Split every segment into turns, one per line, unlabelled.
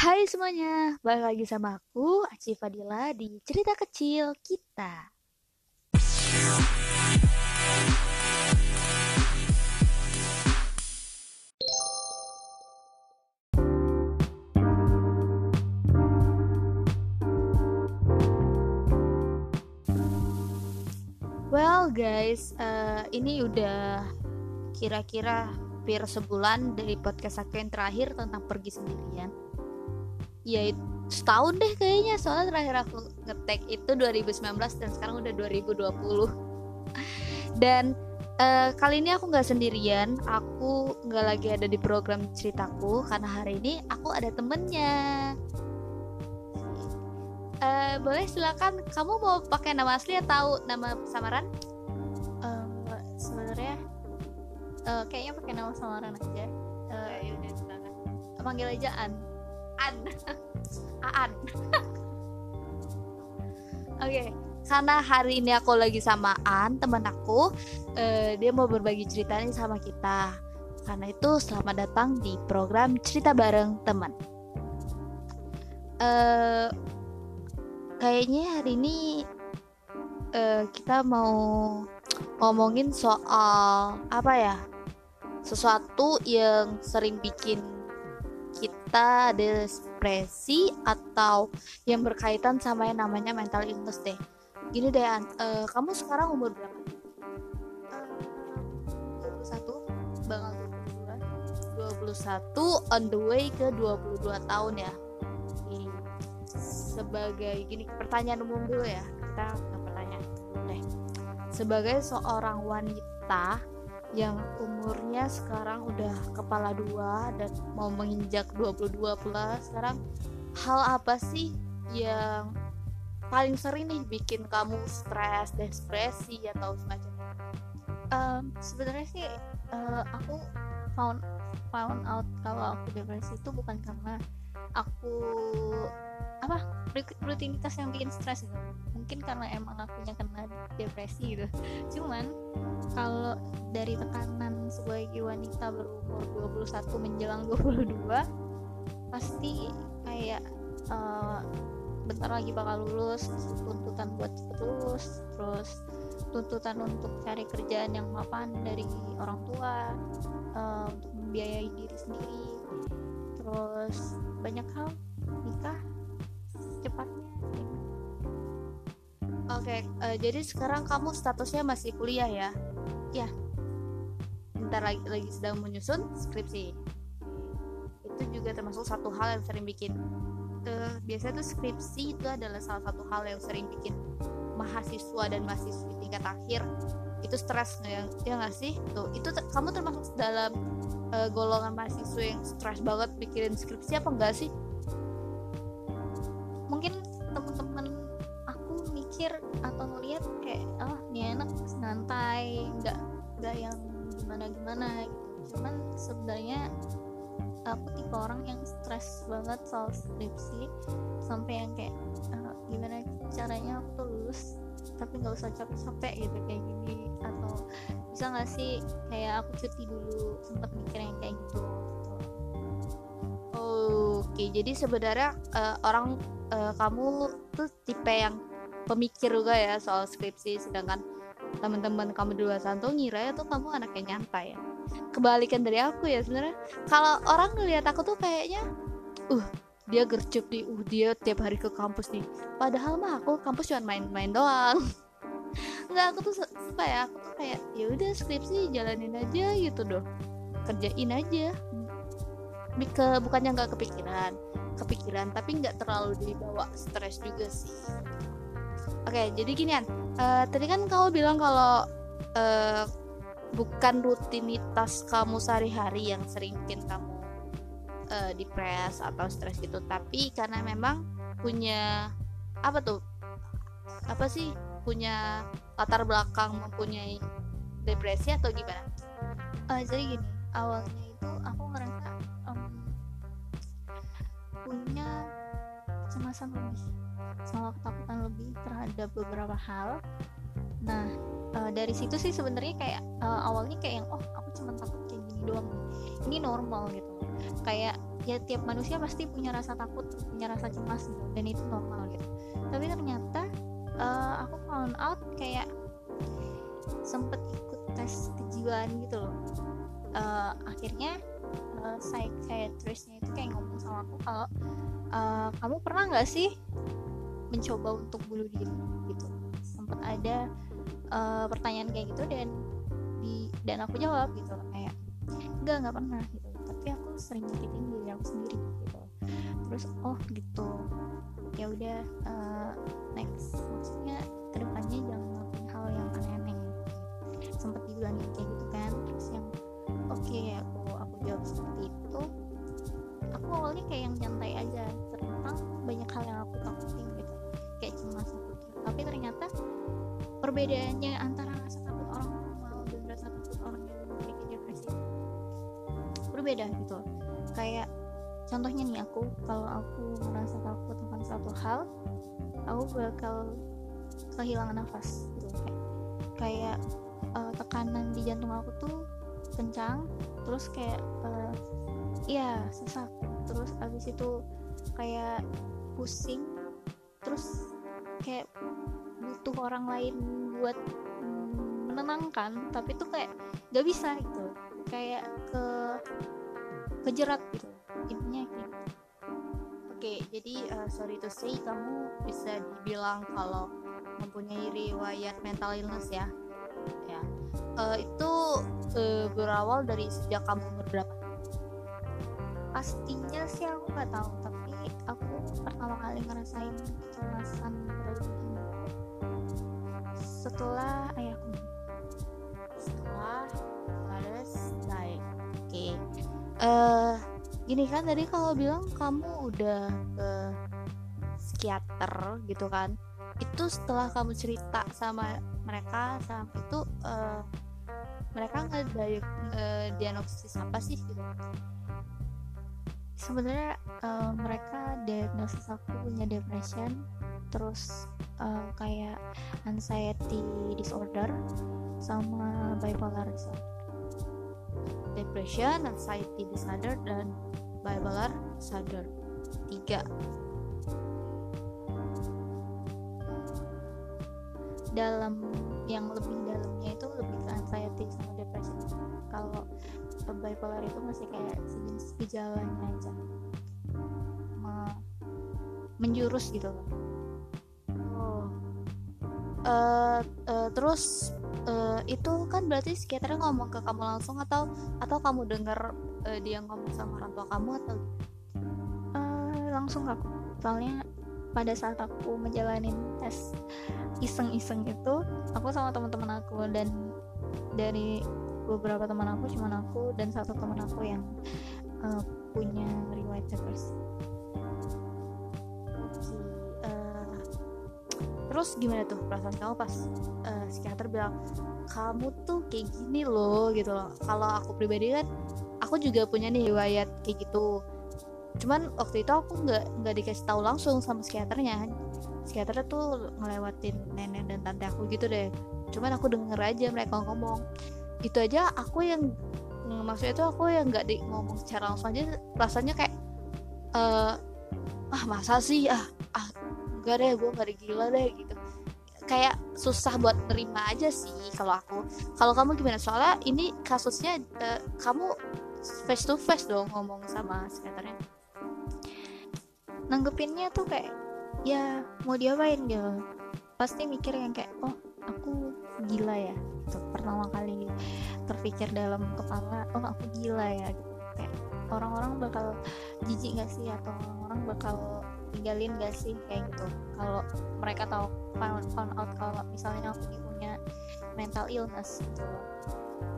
Hai semuanya, balik lagi sama aku, Aci Fadila di Cerita Kecil Kita. Well guys, uh, ini udah kira-kira hampir sebulan dari podcast aku yang terakhir tentang pergi sendirian ya setahun deh kayaknya. Soalnya terakhir aku ngetek itu 2019 dan sekarang udah 2020 dan uh, kali ini aku nggak sendirian. Aku nggak lagi ada di program ceritaku karena hari ini aku ada temennya. Uh, boleh silakan. Kamu mau pakai nama asli atau nama samaran?
Uh, sebenarnya uh, kayaknya pakai nama samaran aja. Uh, ya udah silakan.
Panggil aja An
An
Aan Oke, okay. karena hari ini aku lagi sama An, teman aku, uh, dia mau berbagi ceritanya sama kita. Karena itu selamat datang di program cerita bareng teman. Uh, kayaknya hari ini uh, kita mau ngomongin soal apa ya? Sesuatu yang sering bikin kita depresi atau yang berkaitan sama yang namanya mental illness deh. Gini deh, uh, kamu sekarang umur berapa?
Uh, 21 banget
21 on the way ke 22 tahun ya. Sebagai gini pertanyaan umum dulu ya. Kita pertanyaan deh. Sebagai seorang wanita yang umurnya sekarang udah kepala dua dan mau menginjak 22 pula sekarang hal apa sih yang paling sering nih bikin kamu stres, depresi atau semacamnya?
Um, Sebenarnya sih uh, aku found found out kalau aku depresi itu bukan karena aku apa rutinitas yang bikin stres gitu mungkin karena emang akunya kena depresi gitu. Cuman kalau dari tekanan sebagai wanita berumur 21 menjelang 22 pasti kayak uh, bentar lagi bakal lulus tuntutan buat cepet lulus terus tuntutan untuk cari kerjaan yang mapan dari orang tua uh, untuk membiayai diri sendiri. Terus banyak hal nikah cepatnya
oke okay, uh, eh, jadi sekarang kamu statusnya masih kuliah ya?
Ya.
Bentar lagi lagi sedang menyusun skripsi. Itu juga termasuk satu hal yang sering bikin uh, biasanya tuh skripsi itu adalah salah satu hal yang sering bikin mahasiswa dan mahasiswi tingkat akhir itu stres ya ya nggak sih? Tuh itu ter kamu termasuk dalam uh, golongan mahasiswa yang stres banget bikin skripsi apa enggak sih?
Mungkin temen-temen mikir atau ngeliat kayak oh ini enak santai nggak nggak yang gimana gimana gitu cuman sebenarnya aku tipe orang yang stres banget soal skripsi sampai yang kayak uh, gimana caranya aku lulus tapi nggak usah capek-capek gitu kayak gini. Atau bisa nggak sih kayak aku cuti dulu sempet mikir yang kayak gitu.
Oke okay, jadi sebenarnya uh, orang uh, kamu tuh tipe yang pemikir juga ya soal skripsi. Sedangkan teman-teman kamu dua santo ngira ya tuh kamu anak yang nyantai ya. Kebalikan dari aku ya sebenarnya. Kalau orang ngeliat aku tuh kayaknya uh dia gercep nih. Uh dia tiap hari ke kampus nih. Padahal mah aku kampus cuma main-main doang. Nggak aku tuh suka ya. Aku tuh kayak ya udah skripsi jalanin aja gitu doh kerjain aja. Ke bukannya nggak kepikiran kepikiran tapi nggak terlalu dibawa stres juga sih oke jadi ginian uh, tadi kan kamu bilang kalau uh, bukan rutinitas kamu sehari-hari yang sering bikin kamu uh, depres atau stres gitu tapi karena memang punya apa tuh apa sih punya latar belakang mempunyai depresi atau gimana?
Uh, jadi gini awalnya itu aku ngerasa um, punya kecemasan lebih sama ketakutan lebih terhadap beberapa hal. Nah uh, dari situ sih sebenarnya kayak uh, awalnya kayak yang oh aku cuma takut kayak gini doang ini normal gitu. Kayak ya tiap manusia pasti punya rasa takut punya rasa cemas gitu dan itu normal gitu. Tapi ternyata uh, aku found out kayak sempet ikut tes kejiwaan gitu loh. Uh, akhirnya uh, itu kayak ngomong sama aku kalau uh, kamu pernah nggak sih mencoba untuk bunuh diri gitu. Sempat ada uh, pertanyaan kayak gitu dan di dan aku jawab gitu. Kayak enggak nggak pernah gitu. Tapi aku sering nyakitin diri aku sendiri gitu. Terus oh gitu. Ya udah uh, next. Maksudnya ke depannya jangan melakukan hal yang aneh-aneh. Sempat dibilangin kayak gitu kan terus yang oke okay, aku aku jawab seperti itu. Aku awalnya kayak yang nyantai aja tentang banyak hal yang aku takutin kayak cemas aku tapi ternyata perbedaannya antara rasa takut orang normal dan rasa takut orang yang memiliki depresi berbeda gitu. Kayak contohnya nih aku kalau aku merasa takut tentang satu hal aku bakal kehilangan nafas gitu. Kayak kayak uh, tekanan di jantung aku tuh kencang terus kayak uh, iya sesak. Terus abis itu kayak pusing terus kayak butuh orang lain buat menenangkan tapi tuh kayak gak bisa gitu kayak ke kejerat gitu intinya kayak gitu.
Oke, jadi uh, sorry to say kamu bisa dibilang kalau mempunyai riwayat mental illness ya, ya. Uh, itu uh, berawal dari sejak kamu umur berapa?
Pastinya sih aku nggak tahu, tapi aku pertama kali ngerasain kecemasan berlebihan setelah ayahku.
Setelah harus naik oke. Okay. uh, gini kan tadi kalau bilang kamu udah ke psikiater gitu kan itu setelah kamu cerita sama mereka sama itu uh, mereka nggak uh, diagnosis apa sih gitu
sebenarnya uh, mereka diagnosis aku punya depression terus uh, kayak anxiety disorder sama bipolar disorder.
Depression anxiety disorder dan bipolar disorder. Tiga.
Dalam yang lebih dalamnya itu lebih ke anxiety sama depression. Kalau bipolar itu masih kayak sejenis gejalanya aja menjurus gitu loh.
Uh, uh, terus uh, itu kan berarti psikiater ngomong ke kamu langsung atau atau kamu dengar uh, dia ngomong sama orang tua kamu atau
uh, langsung aku. Soalnya pada saat aku menjalani tes iseng-iseng itu aku sama teman-teman aku dan dari beberapa teman aku cuma aku dan satu teman aku yang uh, punya riwayat depresi
terus gimana tuh perasaan kamu pas uh, psikiater bilang kamu tuh kayak gini loh gitu loh. Kalau aku pribadi kan aku juga punya nih riwayat kayak gitu. Cuman waktu itu aku nggak nggak dikasih tahu langsung sama psikiaternya. Psikiater tuh ngelewatin nenek dan tante aku gitu deh. Cuman aku denger aja mereka ngomong gitu aja aku yang maksudnya tuh aku yang nggak di ngomong secara langsung aja rasanya kayak uh, ah masa sih? Ah ah enggak deh gue nggak gila deh gitu. Kayak susah buat nerima aja sih kalau aku. Kalau kamu gimana? Soalnya ini kasusnya uh, kamu face to face dong ngomong sama psikiaternya.
Nanggepinnya tuh kayak ya mau diapain? Gitu. Pasti mikir yang kayak oh aku gila ya itu pertama kali terpikir dalam kepala oh aku gila ya gitu. Kayak orang-orang bakal jijik gak sih? Atau orang-orang bakal tinggalin gak sih? Kayak gitu. Kalau mereka tahu found, found out kalau misalnya aku punya mental illness gitu.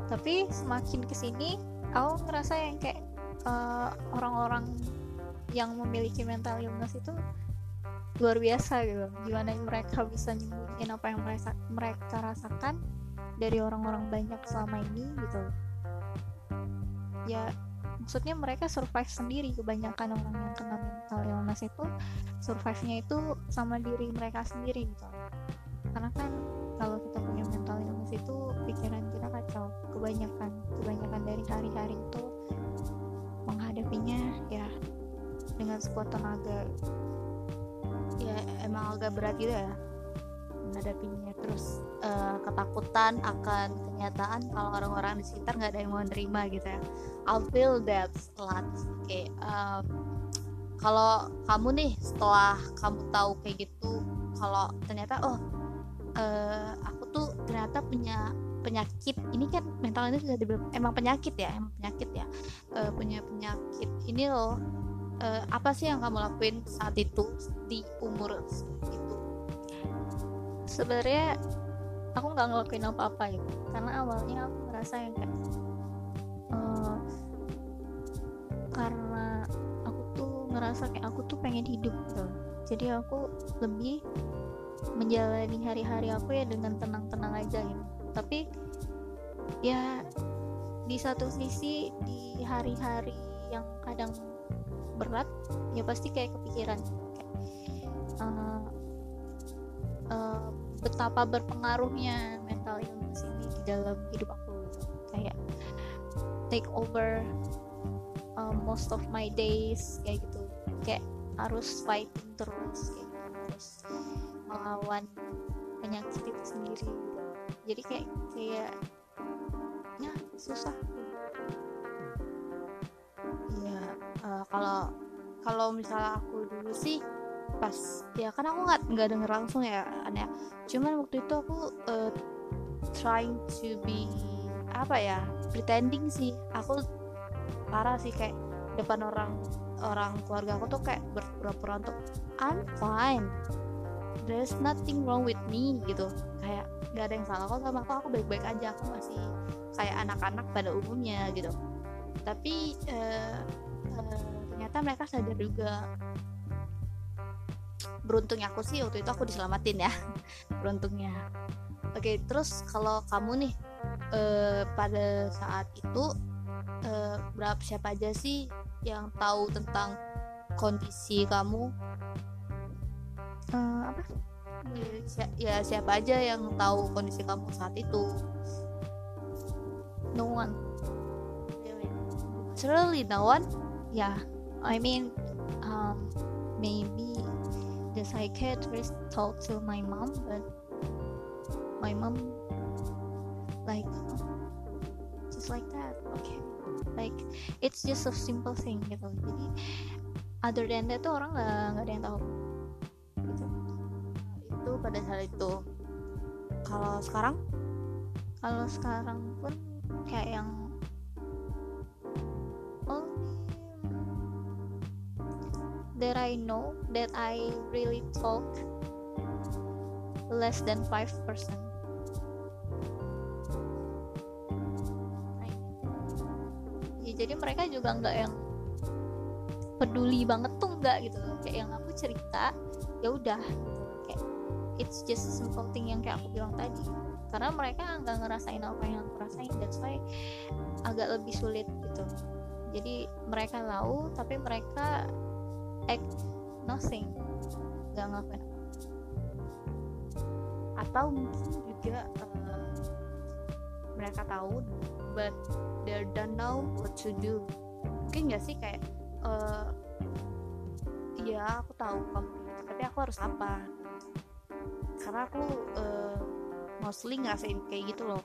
Tapi semakin ke sini aku ngerasa yang kayak eh, orang-orang yang memiliki mental illness itu luar biasa gitu. Gimana mereka bisa nyembunyiin apa yang mereka mereka rasakan dari orang-orang banyak selama ini gitu. Ya maksudnya mereka survive sendiri kebanyakan orang yang kena mental illness itu survive-nya itu sama diri mereka sendiri gitu. Karena kan kalau kita punya mental illness itu pikiran kita kacau. Kebanyakan kebanyakan dari hari-hari itu menghadapinya ya dengan sekuat tenaga.
Ya emang agak berat gitu ya menghadapinya. Terus uh, ketakutan akan kenyataan kalau orang-orang di sekitar nggak ada yang mau nerima gitu ya. I feel that lot oke okay, uh, kalau kamu nih setelah kamu tahu kayak gitu kalau ternyata oh uh, aku tuh ternyata punya penyakit ini kan mental ini sudah dibilang emang penyakit ya emang penyakit ya uh, punya penyakit ini loh uh, apa sih yang kamu lakuin saat itu di umur itu
sebenarnya aku nggak ngelakuin apa-apa ya karena awalnya aku merasa yang kayak uh, karena aku tuh ngerasa kayak aku tuh pengen hidup gitu. Jadi aku lebih menjalani hari-hari aku ya dengan tenang-tenang aja gitu. Tapi ya di satu sisi di hari-hari yang kadang berat ya pasti kayak kepikiran. Kayak uh, uh, betapa berpengaruhnya mental illness ini di dalam hidup aku. Kayak take over uh, most of my days kayak gitu. Kayak harus fighting terus kayak gitu. Terus melawan penyakit itu sendiri. Jadi kayak kayak ya susah.
Iya, uh, kalau kalau misalnya aku dulu sih pas ya kan aku nggak nggak denger langsung ya aneh cuman waktu itu aku uh, trying to be apa ya pretending sih. Aku parah sih kayak depan orang orang keluarga aku tuh kayak berpura-pura untuk I'm fine. There's nothing wrong with me gitu. Kayak gak ada yang salah kok sama aku aku baik-baik aja. Aku masih kayak anak-anak pada umumnya gitu. Tapi uh, uh, ternyata mereka sadar juga beruntungnya aku sih waktu itu aku diselamatin ya. Beruntungnya. Oke terus kalau kamu nih uh, pada saat itu uh, berapa siapa aja sih yang tahu tentang kondisi kamu?
Uh, apa?
Ya, ya siapa aja yang tahu kondisi kamu saat itu?
No one.
Really no one?
Yeah I mean um, maybe the psychiatrist talked to my mom but my mom like just like that okay. Like it's just a simple thing gitu. Jadi other than that tuh orang nggak nggak ada yang tahu.
Gitu. itu pada saat itu. Kalau sekarang?
Kalau sekarang pun kayak yang that I know that I really talk less than 5% ya jadi mereka juga nggak yang peduli banget tuh nggak gitu kayak yang aku cerita ya udah. Kayak it's just simple thing yang kayak aku bilang tadi. Karena mereka nggak ngerasain apa yang aku rasain that's why agak lebih sulit gitu. Jadi mereka tahu tapi mereka act nothing. Nggak ngapain.
Atau mungkin juga uh, mereka tahu but they don't know what to do. Mungkin nggak sih kayak uh, ya aku tahu kamu gitu tapi aku harus apa? Karena aku uh, mostly ngerasain kayak gitu loh.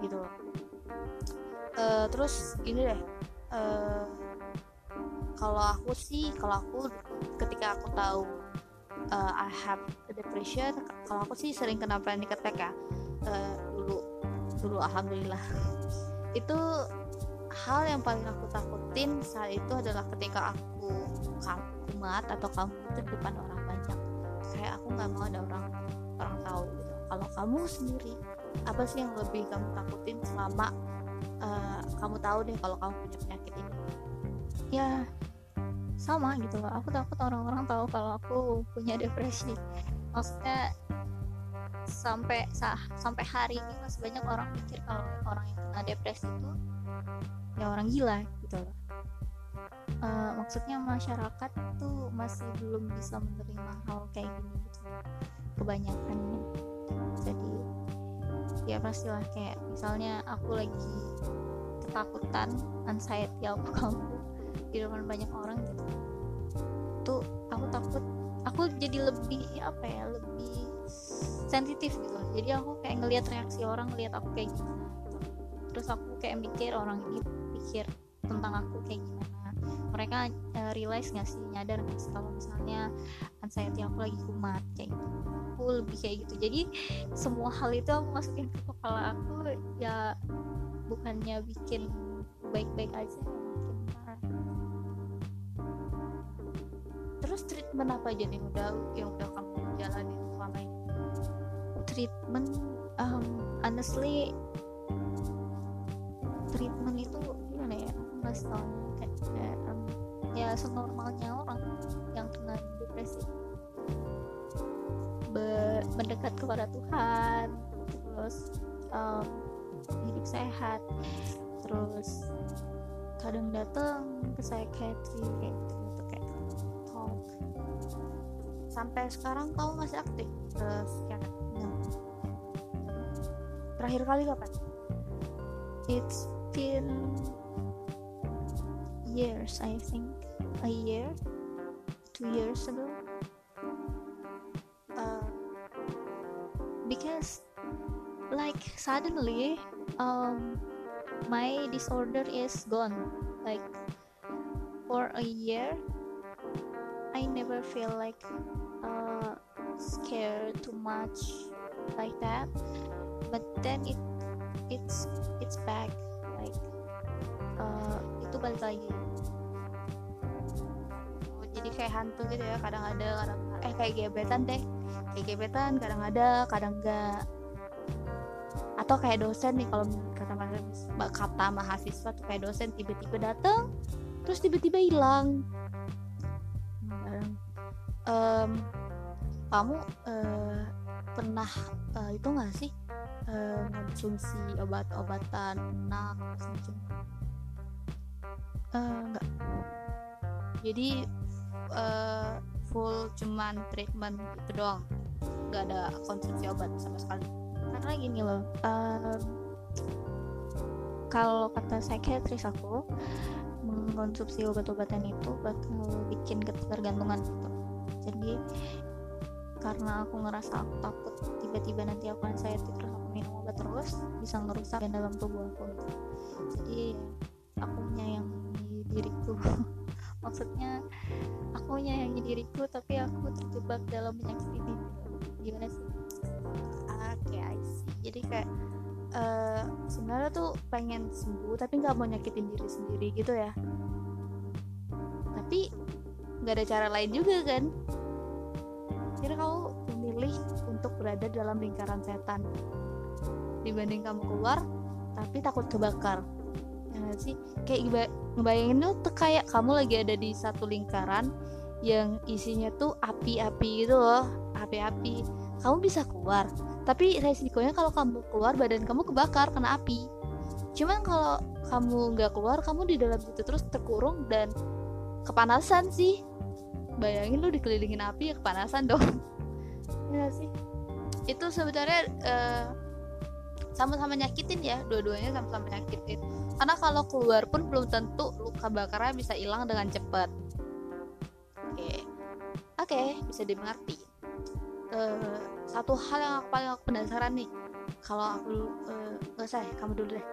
Gitu loh. Uh, terus gini deh uh, kalau aku sih kalau aku ketika aku tahu uh, I have depression kalau aku sih sering kena panic attack ya. Uh, dulu dulu alhamdulillah. Itu hal yang paling aku takutin saat itu adalah ketika aku kumat atau kamu itu depan orang banyak. Kayak aku nggak mau ada orang orang tahu gitu. Kalau kamu sendiri apa sih yang lebih kamu takutin selama uh, kamu tahu deh kalau kamu punya penyakit ini?
Ya sama gitu loh. Aku takut orang-orang tahu kalau aku punya depresi. Maksudnya sampai sah sampai hari ini masih banyak orang pikir kalau orang yang kena depresi itu ya orang gila gitu loh. Uh, maksudnya masyarakat tuh masih belum bisa menerima hal kayak gini gitu. Kebanyakan jadi ya pastilah kayak misalnya aku lagi ketakutan anxiety apa kamu di depan banyak orang gitu. Tuh aku takut aku jadi lebih apa ya lebih sensitif gitu jadi aku kayak ngelihat reaksi orang ngelihat aku kayak gimana. Gitu. terus aku kayak mikir orang ini pikir tentang aku kayak gimana. Mereka uh, realize nggak sih nyadar nggak sih kalau misalnya anxiety aku lagi kumat kayak gitu. Aku lebih kayak gitu. Jadi semua hal itu aku masukin ke kepala aku ya bukannya bikin baik-baik aja
terus treatment apa aja nih udah yang udah kamu jalani selama ini?
Treatment um, honestly treatment itu gimana ya? Nggak tahu kayak, um, ya senormalnya orang yang kena depresi. Be mendekat kepada Tuhan terus um, hidup sehat terus kadang datang ke psychiatry kayak gitu,
sampai sekarang kamu masih aktif ke psikiater
nah,
terakhir kali kapan?
It's been years I think. A year? Two years ago.
Uh,
because like suddenly um my disorder is gone. Like for a year I never feel like uh, scared too much like that. But then it it's it's back like uh, itu balik lagi.
Jadi kayak hantu gitu ya kadang ada kadang eh kayak gebetan deh. Kayak gebetan kadang ada kadang enggak atau kayak dosen nih kalau kata kata mahasiswa tuh kayak dosen tiba-tiba datang terus tiba-tiba hilang um, kamu uh, pernah uh, itu nggak sih? Uh, konsumsi obat-obatan enak semacam
uh, enggak
jadi uh, full cuman treatment itu doang. Nggak ada konsumsi obat sama sekali.
Karena gini loh um, kalau kata psikiatris aku mengkonsumsi obat-obatan itu bakal bikin ketergantungan gitu jadi karena aku ngerasa aku takut tiba-tiba nanti aku anxiety terus aku minum obat terus bisa ngerusak dalam tubuh aku. Jadi aku menyayangi diriku. Maksudnya aku menyayangi diriku tapi aku terjebak dalam penyakit ini. Gimana sih?
Oke jadi kayak uh, sebenarnya tuh pengen sembuh tapi nggak mau nyakitin diri sendiri gitu ya. Tapi nggak ada cara lain juga kan jadi kamu memilih untuk berada dalam lingkaran setan. Dibanding kamu keluar tapi takut kebakar. Ya gak sih? Kayak ngebayangin tuh kayak kamu lagi ada di satu lingkaran yang isinya tuh api-api gitu loh. Api-api. Kamu bisa keluar tapi resikonya kalau kamu keluar badan kamu kebakar kena api. Cuman kalau kamu nggak keluar kamu di dalam situ terus terkurung dan kepanasan sih bayangin lu dikelilingin api ya kepanasan dong. Ya sih. Itu sebenarnya uh, sama-sama nyakitin ya dua-duanya sama-sama nyakitin. Karena kalau keluar pun belum tentu luka bakarnya bisa hilang dengan cepat. Oke. Okay. oke okay, bisa dimengerti. Uh, satu hal yang aku paling aku penasaran nih. Kalau aku uh, nggak usah kamu dulu deh.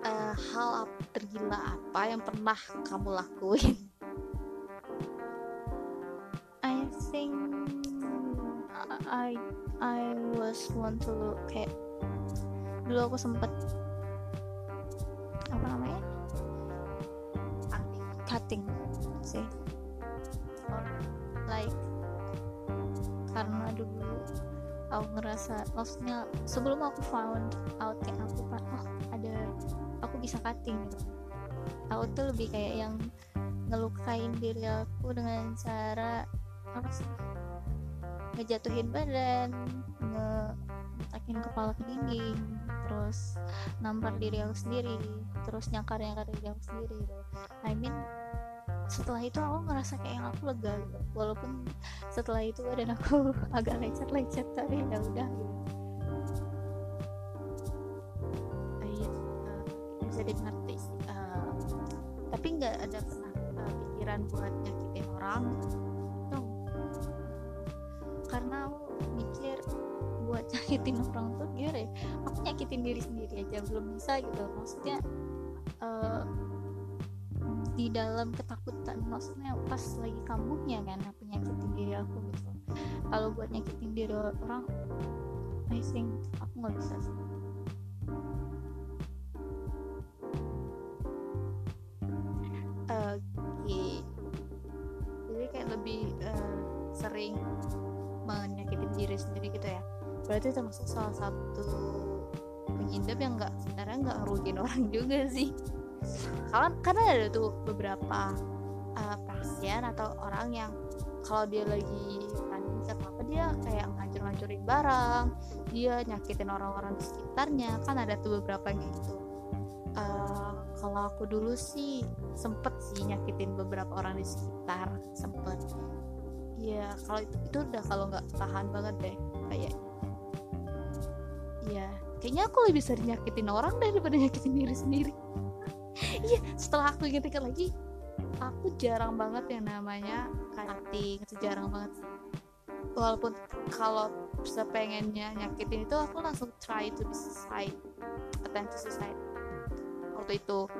Uh, hal tergila apa yang pernah kamu lakuin
think I I was want to look kayak dulu aku sempet apa namanya? Cutting. Sih. Or like karena dulu aku ngerasa maksudnya sebelum aku found out kayak aku oh ada aku bisa cutting gitu. Aku tuh lebih kayak yang ngelukain diri aku dengan cara apa sih? Ngejatuhin badan ngetakin kepala ke dinding terus nampar diri aku sendiri terus nyakar nyakar diri aku sendiri. Gitu. I mean setelah itu aku ngerasa kayak yang aku lega gitu. Walaupun setelah itu badan aku agak lecet-lecet tapi ya udah gitu
nyakitin orang
tuh gimana ya aku nyakitin diri sendiri aja belum bisa gitu maksudnya uh, di dalam ketakutan maksudnya pas lagi kambuhnya kan aku nyakitin diri aku gitu kalau buat nyakitin diri orang I think aku nggak bisa sih.
Jadi kayak lebih uh, sering menyakitin diri sendiri gitu ya. Berarti termasuk salah satu pengidap yang nggak sebenarnya nggak ngerugiin orang juga sih. Karena karena ada tuh beberapa uh, pasien atau orang yang kalau dia lagi panik atau apa dia kayak ngancur-ngancurin barang, dia nyakitin orang-orang di sekitarnya. Kan ada tuh beberapa yang gitu. Uh, kalau aku dulu sih sempet sih nyakitin beberapa orang di sekitar sempet ya kalau itu, itu udah kalau nggak tahan banget deh kayak ya kayaknya aku lebih sering nyakitin orang daripada nyakitin diri sendiri. Iya setelah aku inget-inget lagi aku jarang banget yang namanya cutting itu jarang banget. Walaupun kalau sepengennya nyakitin itu aku langsung try to be suicide attempt to suicide. Waktu itu.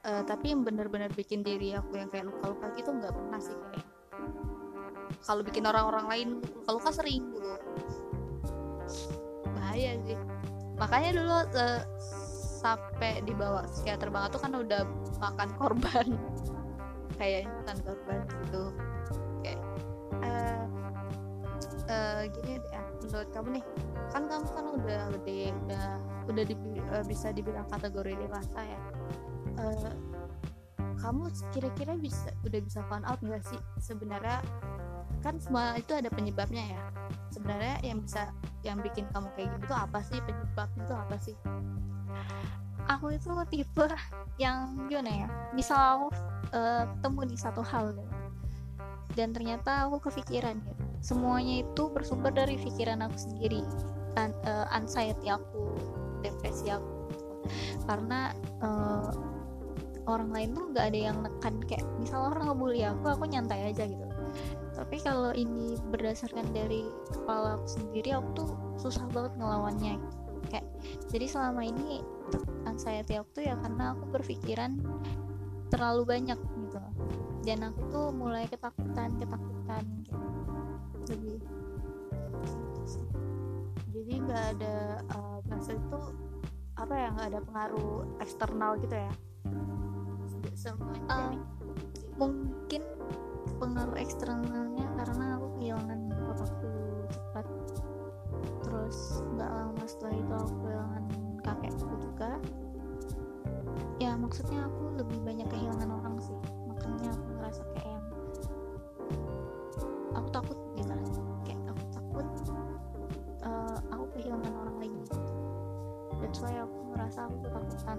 Uh, tapi yang bener-bener bikin diri aku yang kayak luka-luka gitu nggak pernah sih kayak kalau bikin orang-orang lain luka-luka sering gitu bahaya sih. Makanya dulu uh, sampai dibawa psikiater banget tuh kan udah makan korban. Kayak makan korban gitu. Kayak uh, uh, gini deh menurut kamu nih. Kan kamu kan udah gede udah udah di, uh, bisa dibilang kategori dewasa ya. Uh, kamu kira-kira bisa udah bisa find out nggak sih sebenarnya kan semua itu ada penyebabnya ya. Sebenarnya yang bisa yang bikin kamu kayak gitu apa sih? Penyebabnya itu apa sih?
Aku itu tipe yang gimana ya? Misal aku uh, ketemu di satu hal dan ternyata aku kepikiran gitu semuanya itu bersumber dari pikiran aku sendiri An uh, anxiety aku depresi aku. Karena uh, orang lain tuh nggak ada yang nekan kayak misal orang ngebully aku aku nyantai aja gitu tapi kalau ini berdasarkan dari kepala aku sendiri aku tuh susah banget ngelawannya. Kayak jadi selama ini anxiety aku tuh ya karena aku berpikiran terlalu banyak gitu. Dan aku tuh mulai ketakutan ketakutan gitu. Lebih
jadi nggak ada uh, itu apa ya nggak ada pengaruh eksternal gitu ya?
Semuanya. Uh, mungkin pengaruh eksternalnya karena aku kehilangan papaku cepat. Terus nggak lama setelah itu aku kehilangan kakekku juga. Ya maksudnya aku lebih banyak kehilangan orang sih. Makanya aku ngerasa kayak yang aku takut gitu. Kayak aku takut uh, aku kehilangan orang lain that's why aku ngerasa aku ketakutan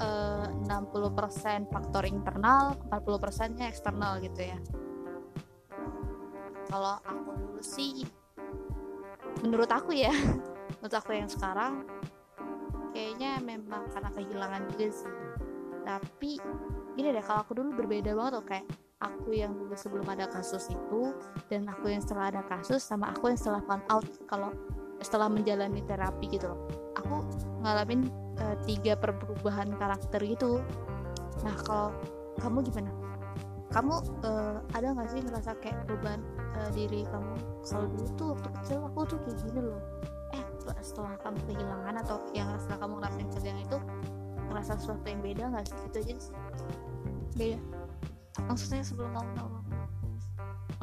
uh, 60% faktor internal 40% nya eksternal gitu ya. Kalau aku dulu sih menurut aku ya menurut aku yang sekarang kayaknya memang karena kehilangan juga sih. Tapi gini deh kalau aku dulu berbeda banget tuh kayak aku yang dulu sebelum ada kasus itu dan aku yang setelah ada kasus sama aku yang setelah found out kalau setelah menjalani terapi gitu loh. Aku ngalamin uh, tiga perubahan karakter gitu. Nah kalau kamu gimana? Kamu uh, ada nggak sih ngerasa kayak perubahan uh, diri kamu? Kalau dulu tuh waktu kecil aku tuh kayak gini loh. Eh setelah kamu kehilangan atau yang setelah kamu ngerasain kehilangan itu ngerasa sesuatu yang beda nggak sih? Gitu aja sih.
Beda. Maksudnya sebelum kamu tahu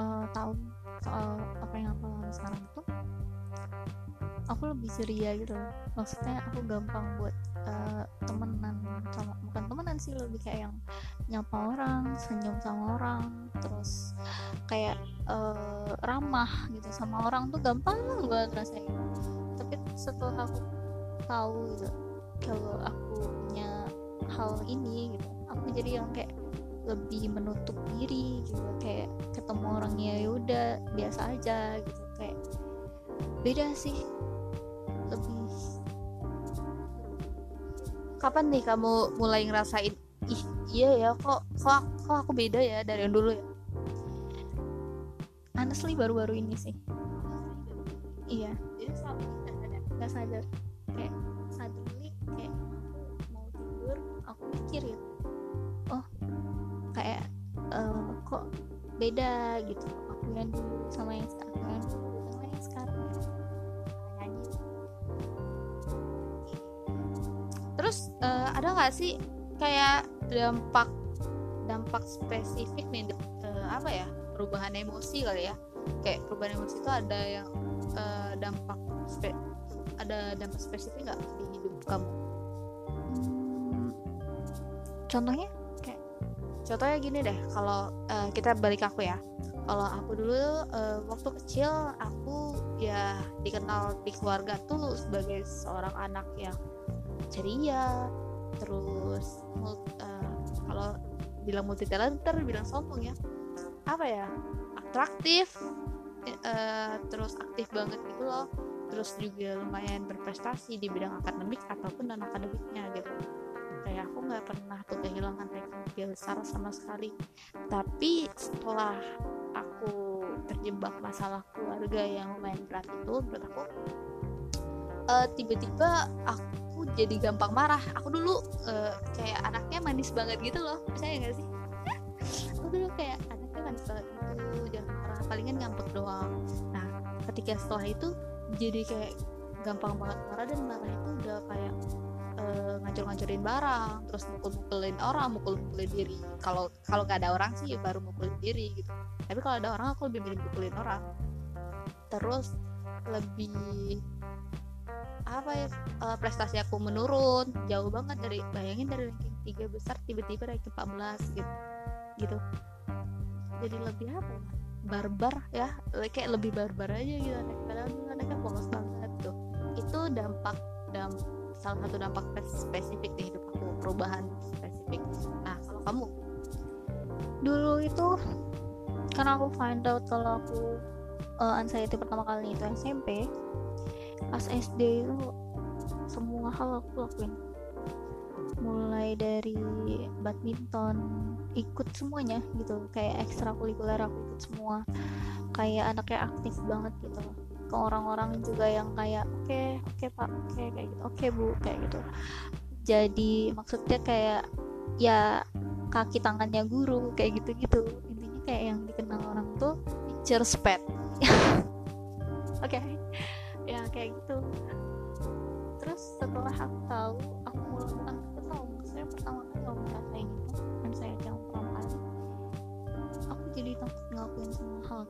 uh, tahu soal apa yang aku alami sekarang itu aku lebih ceria gitu maksudnya aku gampang buat uh, temenan sama bukan temenan sih lebih kayak yang nyapa orang senyum sama orang terus kayak uh, ramah gitu sama orang tuh gampang banget rasanya. Tapi setelah aku tahu gitu kalau aku punya hal ini gitu aku jadi yang kayak lebih menutup diri gitu kayak ketemu orangnya ya udah biasa aja gitu kayak beda sih lebih
kapan nih kamu mulai ngerasain ih iya ya kok kok kok aku beda ya dari yang dulu ya?
Honestly baru-baru ini sih. Iya.
Jadi selama ini
nggak sadar. Kayak suddenly kayak aku mau tidur aku mikirin oh kayak eh, kok beda gitu aku yang dulu sama yang sekarang
terus eh, ada nggak sih kayak dampak dampak spesifik nih eh, apa ya perubahan emosi kali ya? Kayak perubahan emosi itu ada yang eh, dampak spe- ada dampak spesifik nggak di hidup kamu?
Hmm, contohnya?
Contohnya gini deh kalau eh, kita balik aku ya. Kalau aku dulu eh, waktu kecil aku ya dikenal di keluarga tuh sebagai seorang anak yang ceria terus eh, kalau bilang multi talenter bilang sombong ya. Apa ya? Atraktif eh, terus aktif banget gitu loh. Terus juga lumayan berprestasi di bidang akademik ataupun non akademiknya gitu. Kayak aku nggak pernah tuh kehilangan ranking besar sama sekali. Tapi setelah aku terjebak masalah keluarga yang lumayan berat itu menurut aku eh, tiba-tiba aku jadi gampang marah. Aku dulu eh, kayak anaknya manis banget gitu loh. Percaya nggak sih? Aku dulu kayak anaknya manis banget gitu. Jangan marah palingan ngambek doang. Nah ketika setelah itu jadi kayak gampang banget marah dan marah itu udah kayak eh, ngancur-ngancurin barang terus mukul-mukulin orang mukul-mukulin diri. Kalau kalau nggak ada orang sih baru mukulin diri gitu. Tapi kalau ada orang aku lebih milih mukulin orang. Terus lebih apa ya eh, prestasi aku menurun jauh banget dari bayangin dari ranking 3 besar tiba-tiba ranking 14 gitu. Gitu. Jadi lebih apa ya barbar ya kayak lebih barbar aja gitu anak padahal anaknya polos banget tuh. Itu dampak dam salah satu dampak spes- spesifik di hidup aku perubahan spesifik. Nah kalau kamu?
Dulu itu karena aku find out kalau aku uh, anxiety pertama kali itu SMP pas SD itu semua hal aku lakuin. Mulai dari badminton ikut semuanya gitu. Kayak ekstrakurikuler aku ikut semua. Kayak anaknya aktif banget gitu. Ke orang-orang juga yang kayak oke oke pak oke kayak gitu. Oke bu kayak gitu. Jadi maksudnya kayak ya kaki tangannya guru kayak gitu-gitu. Intinya kayak yang dikenal orang tuh teacher's pet. Oke ya kayak gitu. Terus setelah aku tahu aku mulai aku tahu maksudnya pertama kali aku ngerasain itu dan saya yang pertama kali aku jadi takut ngelakuin semua hal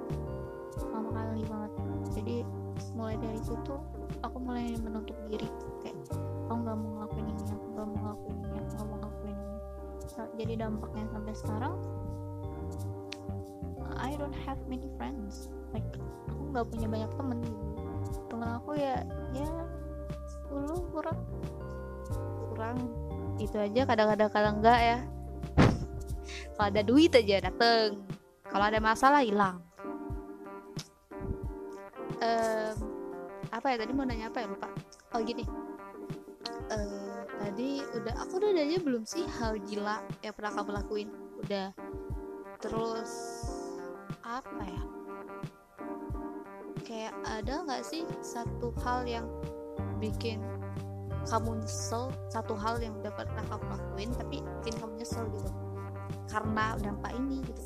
pertama kali banget. Jadi mulai dari situ aku mulai menutup diri. Kayak aku nggak mau ngelakuin ini aku nggak mau ngelakuin ini aku nggak mau ngelakuin ini. Jadi dampaknya sampai sekarang I don't have many friends. Like aku nggak punya banyak temen. gitu temen aku ya ya 10 kurang.
Kurang. Itu aja kadang-kadang kadang enggak ya. Kalau ada duit aja dateng. Kalau ada masalah hilang. Em, apa ya tadi mau nanya apa ya? Lupa. Oh gini. Eh, tadi udah aku udah nanya belum sih hal gila yang pernah kamu lakuin? Udah. Terus apa ya kayak ada nggak sih satu hal yang bikin kamu nyesel? Satu hal yang udah pernah kamu lakuin tapi bikin kamu nyesel gitu? Karena dampak ini gitu.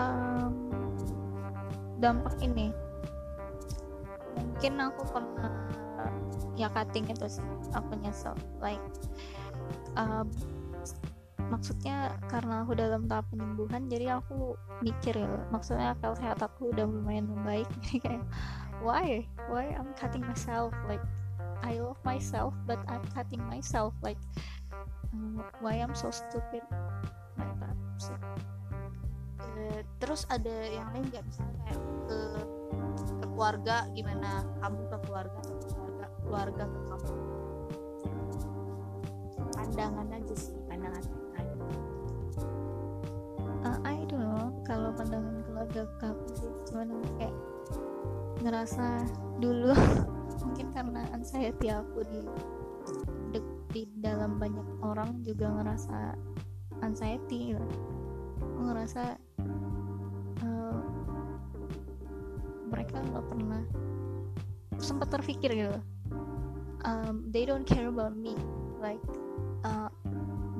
Em, dampak ini. Mungkin aku pernah ya cutting itu sih. Aku nyesel like um, maksudnya karena aku dalam tahap penyembuhan jadi aku mikir ya maksudnya akal sehat aku udah lumayan membaik. Jadi kayak why? Why I'm cutting myself? Like I love myself but I'm cutting myself. Like um, why I'm so stupid? Like that sih.
Eh, terus ada yang lain nggak? Misalnya kayak ke ke keluarga gimana? Kamu ke keluarga atau keluarga keluarga ke kamu? Pandangan aja sih pandangan
I don't know. Kalau pandangan keluarga ke aku sih cuman kayak ngerasa dulu mungkin karena anxiety aku di di, di dalam banyak orang juga ngerasa anxiety gitu. Ngerasa uh, mereka nggak pernah sempat terpikir gitu. Um, they don't care about me. Like uh,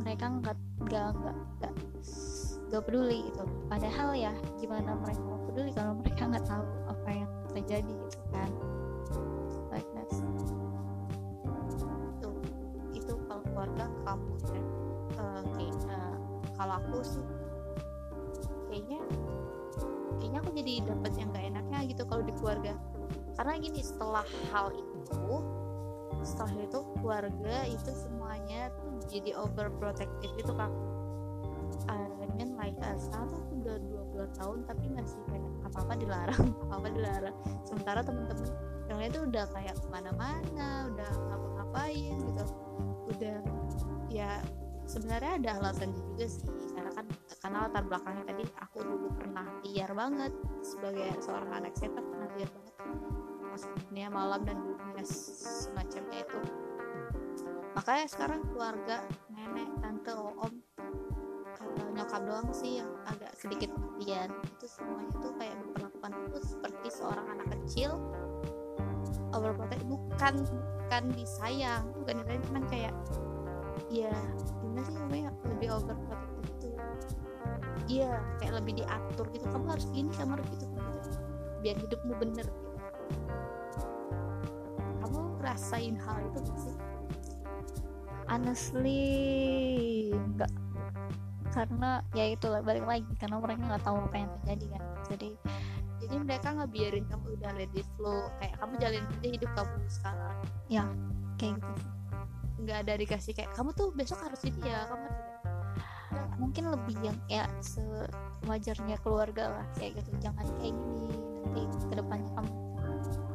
mereka nggak nggak nggak nggak peduli gitu. Padahal ya gimana mereka mau peduli kalau mereka nggak tahu apa yang terjadi gitu kan. Like that.
Itu itu kalau keluarga kamu ya. Uh, kalau aku sih kayaknya kayaknya aku jadi dapat yang gak enaknya gitu kalau di keluarga. Karena gini setelah hal itu setelah itu keluarga itu semuanya jadi overprotective itu kan I mean like uh, sekarang tuh aku udah 22 tahun tapi masih kayak apa-apa dilarang apa-apa dilarang. Sementara temen-temen yang lain tuh udah kayak ke mana-mana udah ngapa-ngapain gitu. Udah ya sebenarnya ada alasan juga sih karena kan karena latar belakangnya tadi aku dulu pernah liar banget sebagai seorang anak setan pernah liar banget. Masuk dunia malam dan dunia semacamnya itu. Makanya sekarang keluarga nenek tante om kalau nyokap doang sih yang agak sedikit perhatian itu semuanya tuh kayak memperlakukan aku seperti seorang anak kecil. Overprotect bukan bukan disayang bukan disayang cuman kayak ya gimana sih namanya lebih overprotective itu iya kayak lebih diatur gitu. Kamu harus gini kamu harus gitu, gitu. biar hidupmu bener gitu. Kamu rasain hal itu gak sih?
Honestly enggak karena ya itu balik lagi karena mereka nggak tahu apa yang terjadi kan. Jadi
jadi mereka nggak biarin kamu udah let it flow. Kayak kamu jalin aja hidup kamu sekarang.
Ya kayak gitu
nggak ada dikasih kayak kamu tuh besok harus ini ya kamu harus ini."
mungkin lebih yang kayak sewajarnya keluarga lah kayak gitu. Jangan kayak gini nanti ke depannya kamu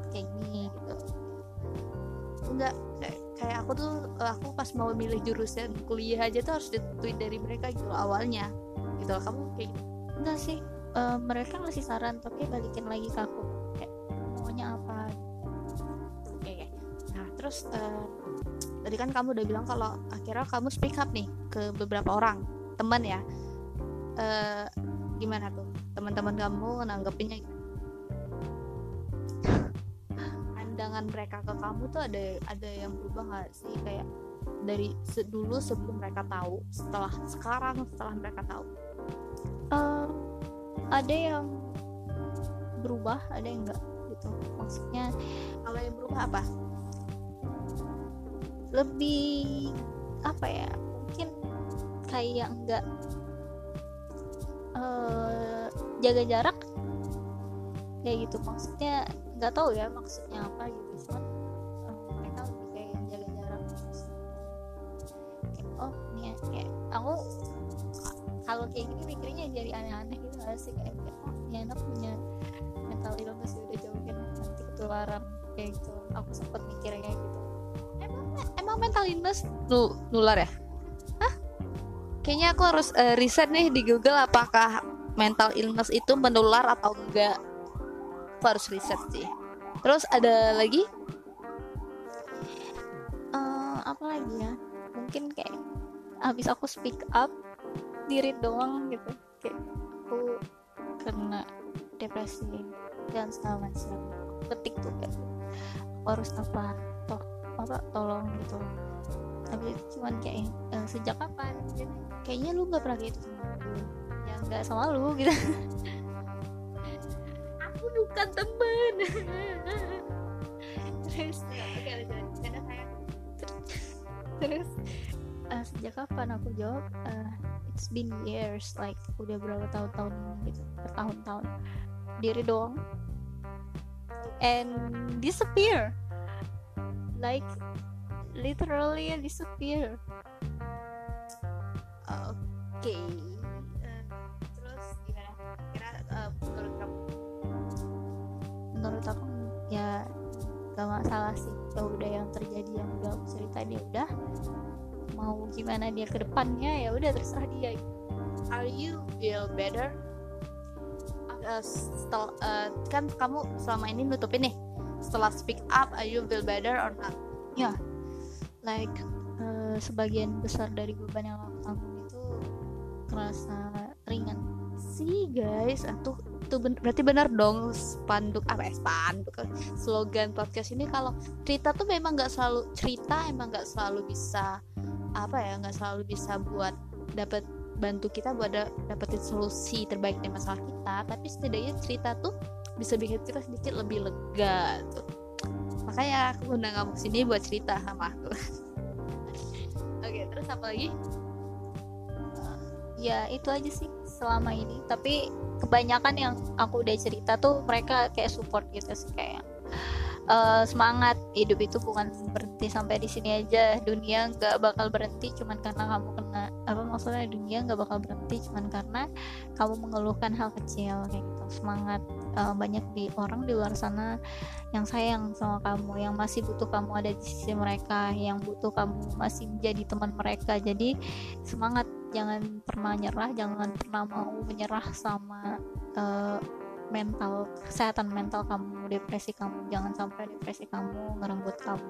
kayak gini gitu.
Enggak kayak, aku tuh eh, aku pas mau milih jurusan kuliah aja tuh harus ditentuin dari mereka gitu awalnya gitu kamu kayak gitu
enggak sih eh, mereka ngasih saran tapi balikin lagi ke aku kayak maunya apa
Oke, oke. Nah, terus eh, tadi kan kamu udah bilang kalau akhirnya kamu speak up nih ke beberapa orang, teman ya. Eh, gimana tuh? Teman-teman kamu nanggepinnya Pandangan mereka ke kamu tuh ada ada yang berubah nggak sih? Kayak dari dulu sebelum mereka tahu, setelah sekarang setelah mereka tahu.
Eh, ada yang berubah ada yang enggak gitu. Maksudnya
Kalau yang berubah apa?
lebih apa ya? Mungkin kayak enggak eh jaga jarak? Kayak gitu. Maksudnya nggak tahu ya maksudnya apa gitu kayak gitu aku sempet mikirnya kayak gitu
Emang mental illness nu nular ya? Hah? Kayaknya aku harus eh, riset nih di Google apakah mental illness itu menular atau enggak. Aku harus riset sih. Terus ada lagi?
Eh, apa lagi ya mungkin kayak habis aku speak up diri doang gitu kayak aku kena depresi dan segala macam ketik tuh kayak aku harus apa toh apa tolong gitu tapi cuman kayak eh, sejak kapan.
Kayaknya lu nggak pernah gitu sama aku.
ya nggak sama lu gitu
Aku bukan temen.
terus terus eh, sejak kapan aku jawab eh, it's been years like udah berapa tahun-tahun gitu bertahun-tahun diri doang and disappear like literally disappear
Oke. Eh, terus gimana? Kira eh, menurut kamu?
menurut aku ya gak masalah sih ya udah yang terjadi yang udah aku ceritain ya udah mau gimana dia ke depannya ya udah terserah dia
are you feel better uh, setel, uh, kan kamu selama ini nutupin nih setelah speak up are you feel better or not?
Ya. Yeah. like uh, sebagian besar dari beban yang aku tanggung itu kerasa ringan.
Sih guys atau itu ben berarti benar dong spanduk apa ya spanduk. Slogan podcast ini kalau cerita tuh memang nggak selalu cerita emang nggak selalu bisa apa ya nggak selalu bisa buat dapat bantu kita buat da dapetin solusi terbaik dari masalah kita tapi setidaknya cerita tuh bisa bikin kita sedikit lebih lega tuh. Makanya aku undang kamu sini buat cerita sama aku. Oke terus apa lagi?
Ya itu aja sih selama ini. Tapi kebanyakan yang aku udah cerita tuh mereka kayak support gitu sih kayak uh, semangat. Hidup itu bukan berhenti sampai di sini aja. Dunia nggak bakal berhenti cuman karena kamu kena apa maksudnya? Dunia nggak bakal berhenti cuman karena kamu mengeluhkan hal kecil kayak gitu. Semangat uh, banyak di orang di luar sana yang sayang sama kamu yang masih butuh kamu ada di sisi mereka yang butuh kamu masih menjadi teman mereka. Jadi semangat. Jangan pernah nyerah jangan pernah mau menyerah sama uh, mental kesehatan mental kamu depresi kamu jangan sampai depresi kamu ngerembut kamu.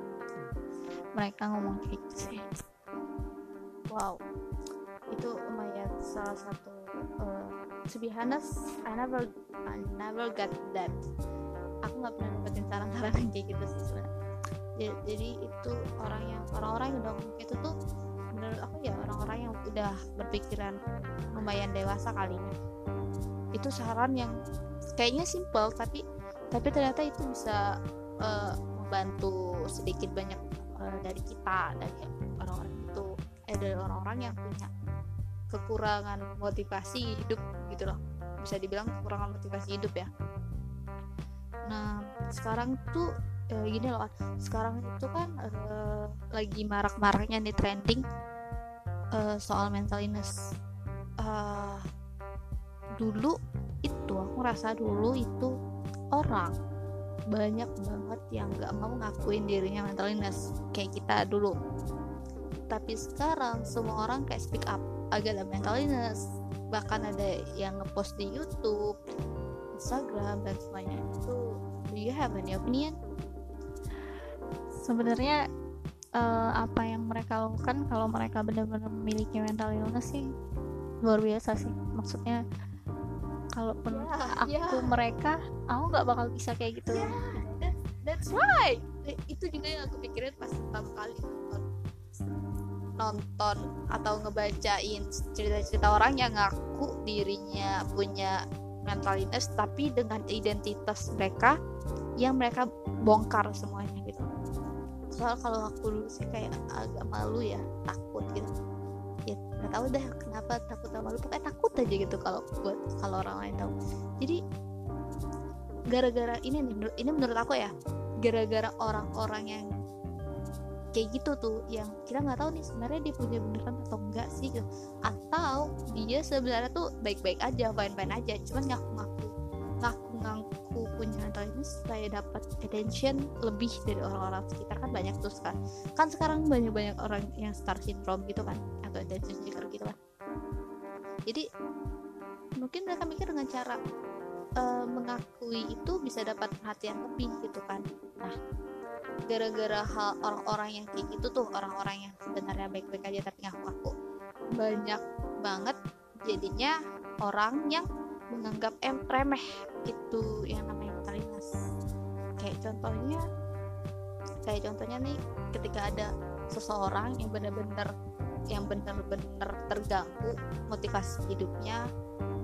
Mereka ngomong kayak gitu sih.
Wow. Itu lumayan salah satu uh, to be honest I never I never got that. Aku nggak pernah dapetin saran-saran kayak gitu sih sebenarnya. Jadi itu orang yang orang-orang yang udah itu tuh menurut aku ya orang-orang yang udah berpikiran lumayan dewasa kalinya itu saran yang kayaknya simple tapi tapi ternyata itu bisa uh, membantu sedikit banyak uh, dari kita dari orang-orang itu eh dari orang-orang yang punya kekurangan motivasi hidup gitu loh. Bisa dibilang kekurangan motivasi hidup ya. Nah sekarang tuh uh, gini loh sekarang itu kan uh, lagi marak-maraknya nih trending uh, soal mental illness. Uh, dulu itu aku rasa dulu itu orang. Banyak banget yang gak mau ngakuin dirinya mental illness kayak kita dulu. Tapi sekarang semua orang kayak speak up agak ada mental illness. Bahkan ada yang ngepost di YouTube Instagram dan semuanya itu do you have any opinion?
Sebenarnya uh, apa yang mereka lakukan kalau mereka benar-benar memiliki mental illness sih luar biasa sih. Maksudnya kalaupun yeah, aku yeah. mereka aku nggak bakal bisa kayak gitu.
Yeah, that's, that's right itu juga yang aku pikirin pas pertama kali nonton. Nonton atau ngebacain cerita-cerita orang yang ngaku dirinya punya mental illness tapi dengan identitas mereka yang mereka bongkar semuanya gitu. Soal kalau aku dulu sih kayak agak malu ya takut gitu nggak tahu deh kenapa takut sama lu pokoknya takut aja gitu kalau buat kalau orang lain tahu jadi gara-gara ini ini menurut aku ya gara-gara orang-orang yang kayak gitu tuh yang kita nggak tahu nih sebenarnya dia punya beneran atau enggak sih gitu. atau dia sebenarnya tuh baik-baik aja fine-fine aja cuman ngaku-ngaku ngaku-ngaku punya illness supaya dapat attention lebih dari orang-orang sekitar. Kan banyak tuh kan. Kan sekarang banyak-banyak orang yang star syndrome gitu kan atau attention seeker gitu kan. Jadi mungkin mereka mikir dengan cara uh, mengakui itu bisa dapat perhatian lebih gitu kan. Nah gara-gara hal orang-orang yang kayak gitu tuh orang-orang yang sebenarnya baik-baik aja tapi ngaku-ngaku banyak banget jadinya orang yang menganggap em remeh itu yang namanya contohnya kayak contohnya nih ketika ada seseorang yang benar-benar yang benar-benar terganggu motivasi hidupnya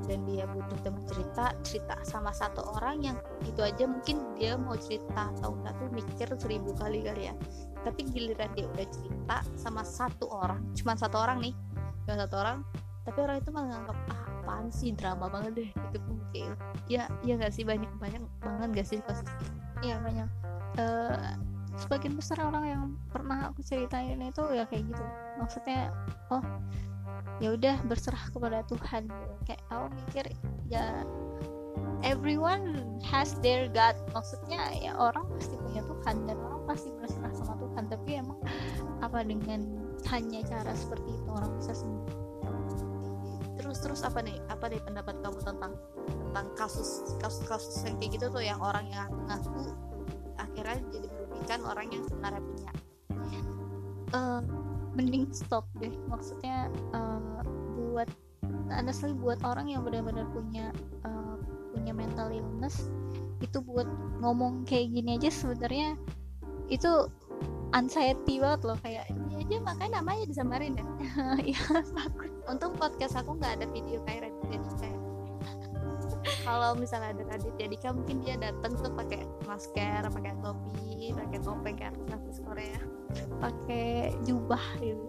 dan dia butuh teman cerita cerita sama satu orang yang itu aja mungkin dia mau cerita atau enggak tuh mikir seribu kali kali ya. Tapi giliran dia udah cerita sama satu orang cuma satu orang nih cuma satu orang tapi orang itu malah nganggap ah apaan sih drama banget deh itu mungkin ya ya nggak sih? Banyak banyak banget gak sih? Kasus
iya banyak. Uh, sebagian besar orang yang pernah aku ceritain itu ya kayak gitu. Maksudnya oh ya udah berserah kepada Tuhan. Kayak aku mikir ya everyone has their God. Maksudnya ya orang pasti punya Tuhan dan orang pasti berserah sama Tuhan. Tapi emang apa dengan hanya cara seperti itu orang bisa sembuh
terus apa nih? Apa nih pendapat kamu tentang tentang kasus kasus kasus yang kayak gitu tuh yang orang yang ngaku akhirnya jadi merugikan orang yang sebenarnya punya?
Uh, mending stop deh. Maksudnya uh, buat honestly buat orang yang benar-benar punya uh, punya mental illness itu buat ngomong kayak gini aja sebenarnya itu anxiety banget loh. Kayak aja makanya namanya disamarin ya. Ya takut
untung podcast aku nggak ada video kayak Raditya kayak kalau misalnya ada Raditya Dika mungkin dia datang tuh pakai masker pakai topi pakai topeng kayak artis Korea.
Pakai jubah gitu.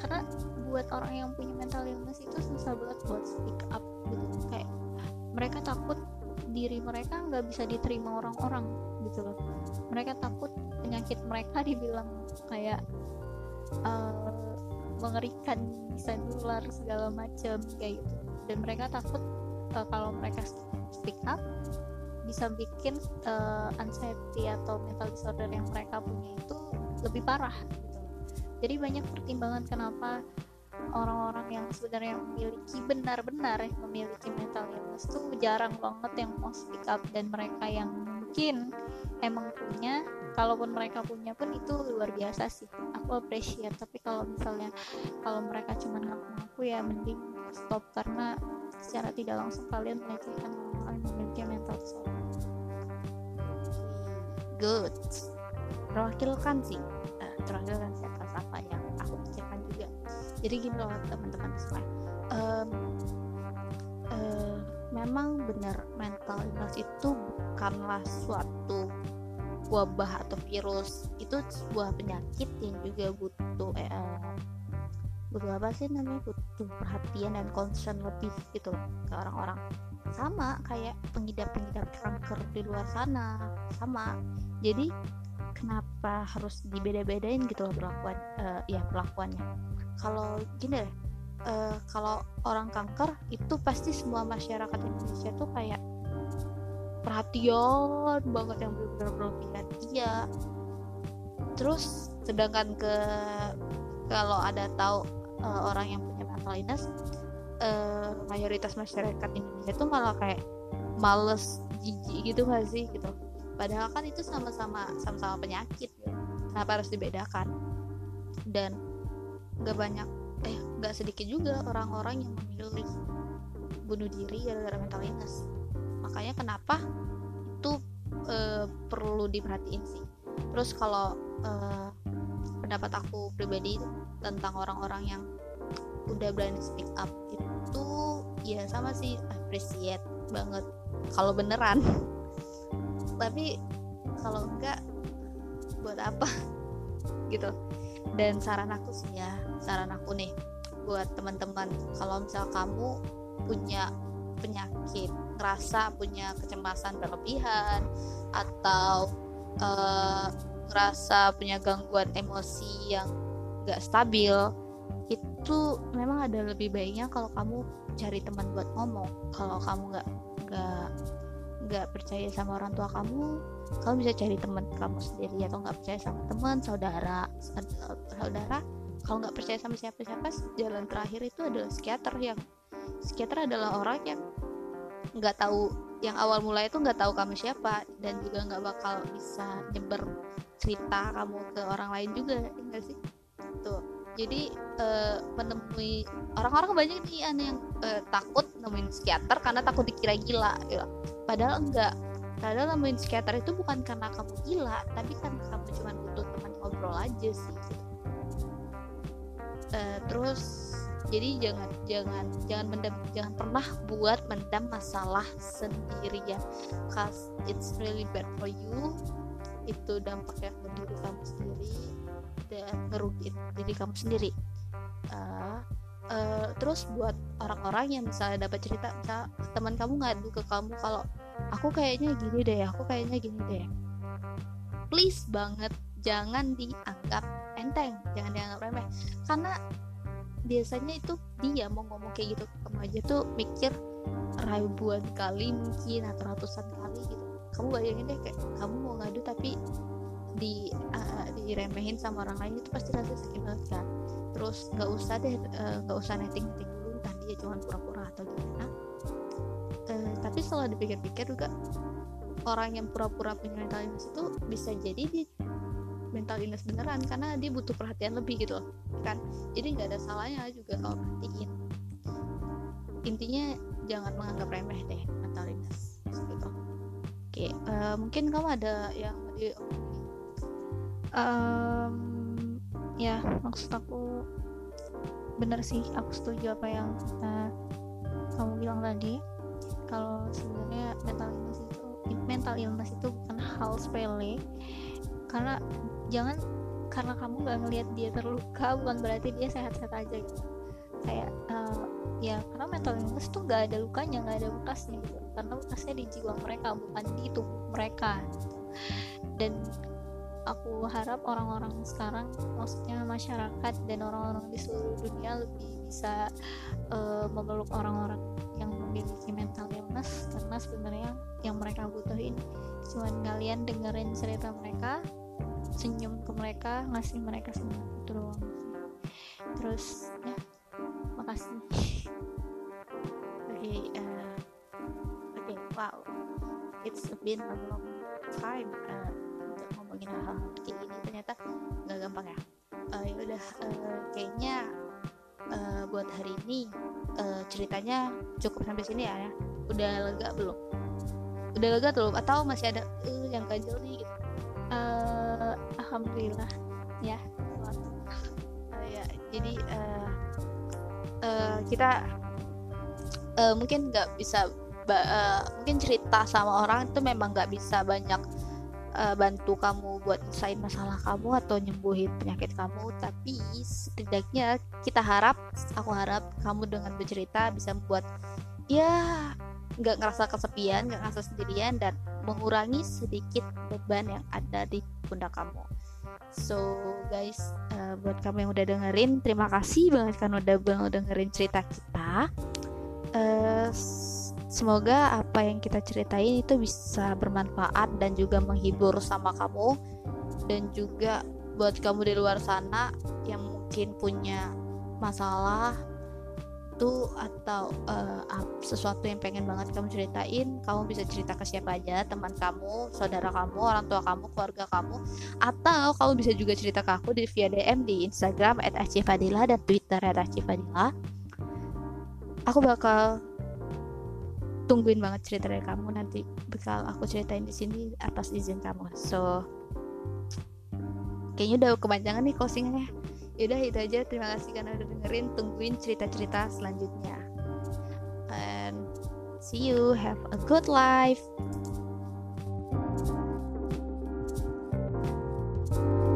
Karena buat orang yang punya mental illness itu susah banget buat speak up gitu. Kayak mereka takut diri mereka nggak bisa diterima orang-orang gitu loh mereka takut penyakit mereka dibilang kayak uh, mengerikan bisa nular segala macam kayak gitu dan mereka takut uh, kalau mereka speak up bisa bikin uh, anxiety atau mental disorder yang mereka punya itu lebih parah gitu. Jadi banyak pertimbangan kenapa orang-orang yang sebenarnya memiliki benar-benar memiliki mental illness itu jarang banget yang mau speak up. Dan mereka yang mungkin emang punya kalaupun mereka punya pun itu luar biasa sih. Aku appreciate. Tapi kalau misalnya kalau mereka cuma ngaku-ngaku ya mending stop. Karena secara tidak langsung kalian melecehkan orang yang memiliki mental disorder.
Good. Terwakilkan sih. Uh, terwakilkan sih atas apa yang aku pikirkan juga jadi gini loh teman-teman semua. Um, uh, memang benar mental illness itu bukanlah suatu wabah atau virus. Itu sebuah penyakit yang juga butuh eh, butuh apa sih namanya? Butuh perhatian dan concern lebih gitu ke orang-orang. Sama kayak pengidap-pengidap kanker di luar sana sama. Jadi kenapa harus dibeda-bedain gitu loh perlakuan uh, ya perlakuannya. Kalau gini deh uh, kalau orang kanker itu pasti semua masyarakat Indonesia tuh kayak perhatian banget yang benar-benar berlebihan iya. Terus sedangkan ke kalau ada tahu uh, orang yang punya mental illness uh, mayoritas masyarakat Indonesia itu malah kayak males jijik gitu gak sih gitu padahal kan itu sama-sama sama-sama penyakit. Gitu. kenapa harus dibedakan? Dan gak banyak eh gak sedikit juga orang-orang yang memilih bunuh diri gara-gara mental illness. Makanya kenapa itu uh, perlu diperhatiin sih. Terus kalau uh, pendapat aku pribadi tentang orang-orang yang udah berani speak up itu ya sama sih. Appreciate banget. Kalau beneran tapi kalau enggak buat apa? Gitu. Dan saran aku sih ya saran aku nih buat teman-teman kalau misal kamu punya penyakit ngerasa punya kecemasan berlebihan atau uh, ngerasa punya gangguan emosi yang gak stabil itu memang ada lebih baiknya kalau kamu cari teman buat ngomong. Kalau kamu nggak nggak nggak percaya sama orang tua kamu kamu bisa cari teman kamu sendiri atau nggak percaya sama teman saudara saudara kalau nggak percaya sama siapa-siapa jalan terakhir itu adalah psikiater yang psikiater adalah orang yang nggak tahu yang awal mulai itu nggak tahu kamu siapa dan juga nggak bakal bisa nyebar cerita kamu ke orang lain juga enggak ya sih tuh jadi uh, menemui orang-orang banyak nih yang uh, takut nemuin psikiater karena takut dikira gila gitu. Padahal enggak. Padahal nemuin psikiater itu bukan karena kamu gila tapi kan kamu cuma butuh teman ngobrol aja sih. Uh, terus jadi jangan jangan jangan mendam jangan pernah buat mendam masalah sendirian cause it's really bad for you. Itu dampaknya ke diri kamu sendiri dan ngerugiin diri kamu sendiri. Uh, uh, terus buat orang-orang yang misalnya dapat cerita teman kamu ngadu ke kamu kalau aku kayaknya gini deh aku kayaknya gini deh. Please banget jangan dianggap enteng jangan dianggap remeh. Karena biasanya itu dia mau ngomong kayak gitu ke kamu aja tuh mikir ribuan kali mungkin atau ratusan kali gitu. Kamu bayangin deh kayak kamu mau ngadu tapi di uh, diremehin sama orang lain itu pasti rasa sakit banget kan terus nggak usah deh nggak uh, usah netting netting dulu entah dia cuma pura-pura atau gimana. Uh, tapi setelah dipikir-pikir juga orang yang pura-pura punya mental illness itu bisa jadi dia mental illness beneran karena dia butuh perhatian lebih gitu loh kan? Jadi nggak ada salahnya juga kalau perhatiin. Intinya jangan menganggap remeh deh mental illness gitu. Oke uh, mungkin kamu ada yang di
um, ya maksud aku bener sih aku setuju apa yang uh, kamu bilang tadi. Kalau sebenarnya mental illness itu mental illness itu bukan hal sepele. Karena jangan karena kamu nggak ngelihat dia terluka bukan berarti dia sehat-sehat aja gitu. Kayak uh, ya karena mental illness tuh nggak ada lukanya nggak ada bekasnya gitu. Karena bekasnya di jiwa mereka bukan di tubuh mereka gitu. dan aku harap orang-orang sekarang maksudnya masyarakat dan orang-orang di seluruh dunia lebih bisa uh, memeluk orang-orang yang memiliki mental illness karena sebenarnya yang mereka butuhin cuma kalian dengerin cerita mereka senyum ke mereka ngasih mereka senyum. Itu doang. Terus ya makasih. Oke
okay, uh, oke okay, wow. It's been a long time uh, untuk ngomongin hal-hal kayak gini ternyata nggak gampang ya. Uh, ya udah uh, kayaknya uh, buat hari ini uh, ceritanya cukup sampai sini ya, ya. Udah lega belum? Udah lega belum? Atau masih ada uh, yang ganjel nih? Gitu
uh, alhamdulillah ya.
Uh, ya jadi uh, uh, kita uh, mungkin nggak bisa uh, mungkin cerita sama orang itu memang nggak bisa banyak uh, bantu kamu buat selesai masalah kamu atau nyembuhin penyakit kamu tapi setidaknya kita harap aku harap kamu dengan bercerita bisa membuat ya nggak ngerasa kesepian nggak ngerasa sendirian dan mengurangi sedikit beban yang ada di pundak kamu. So guys, uh, buat kamu yang udah dengerin, terima kasih banget kan udah udah dengerin cerita kita. Uh, semoga apa yang kita ceritain itu bisa bermanfaat dan juga menghibur sama kamu dan juga buat kamu di luar sana yang mungkin punya masalah sesuatu atau uh, sesuatu yang pengen banget kamu ceritain kamu bisa cerita ke siapa aja teman kamu saudara kamu orang tua kamu keluarga kamu atau kamu bisa juga cerita ke aku di via DM di Instagram @acifadila dan Twitter @acifadila aku bakal tungguin banget cerita dari kamu nanti bakal aku ceritain di sini atas izin kamu. So kayaknya udah kepanjangan nih closingannya yaudah itu aja. Terima kasih karena udah dengerin. Tungguin cerita-cerita selanjutnya. And see you. Have a good life. thank you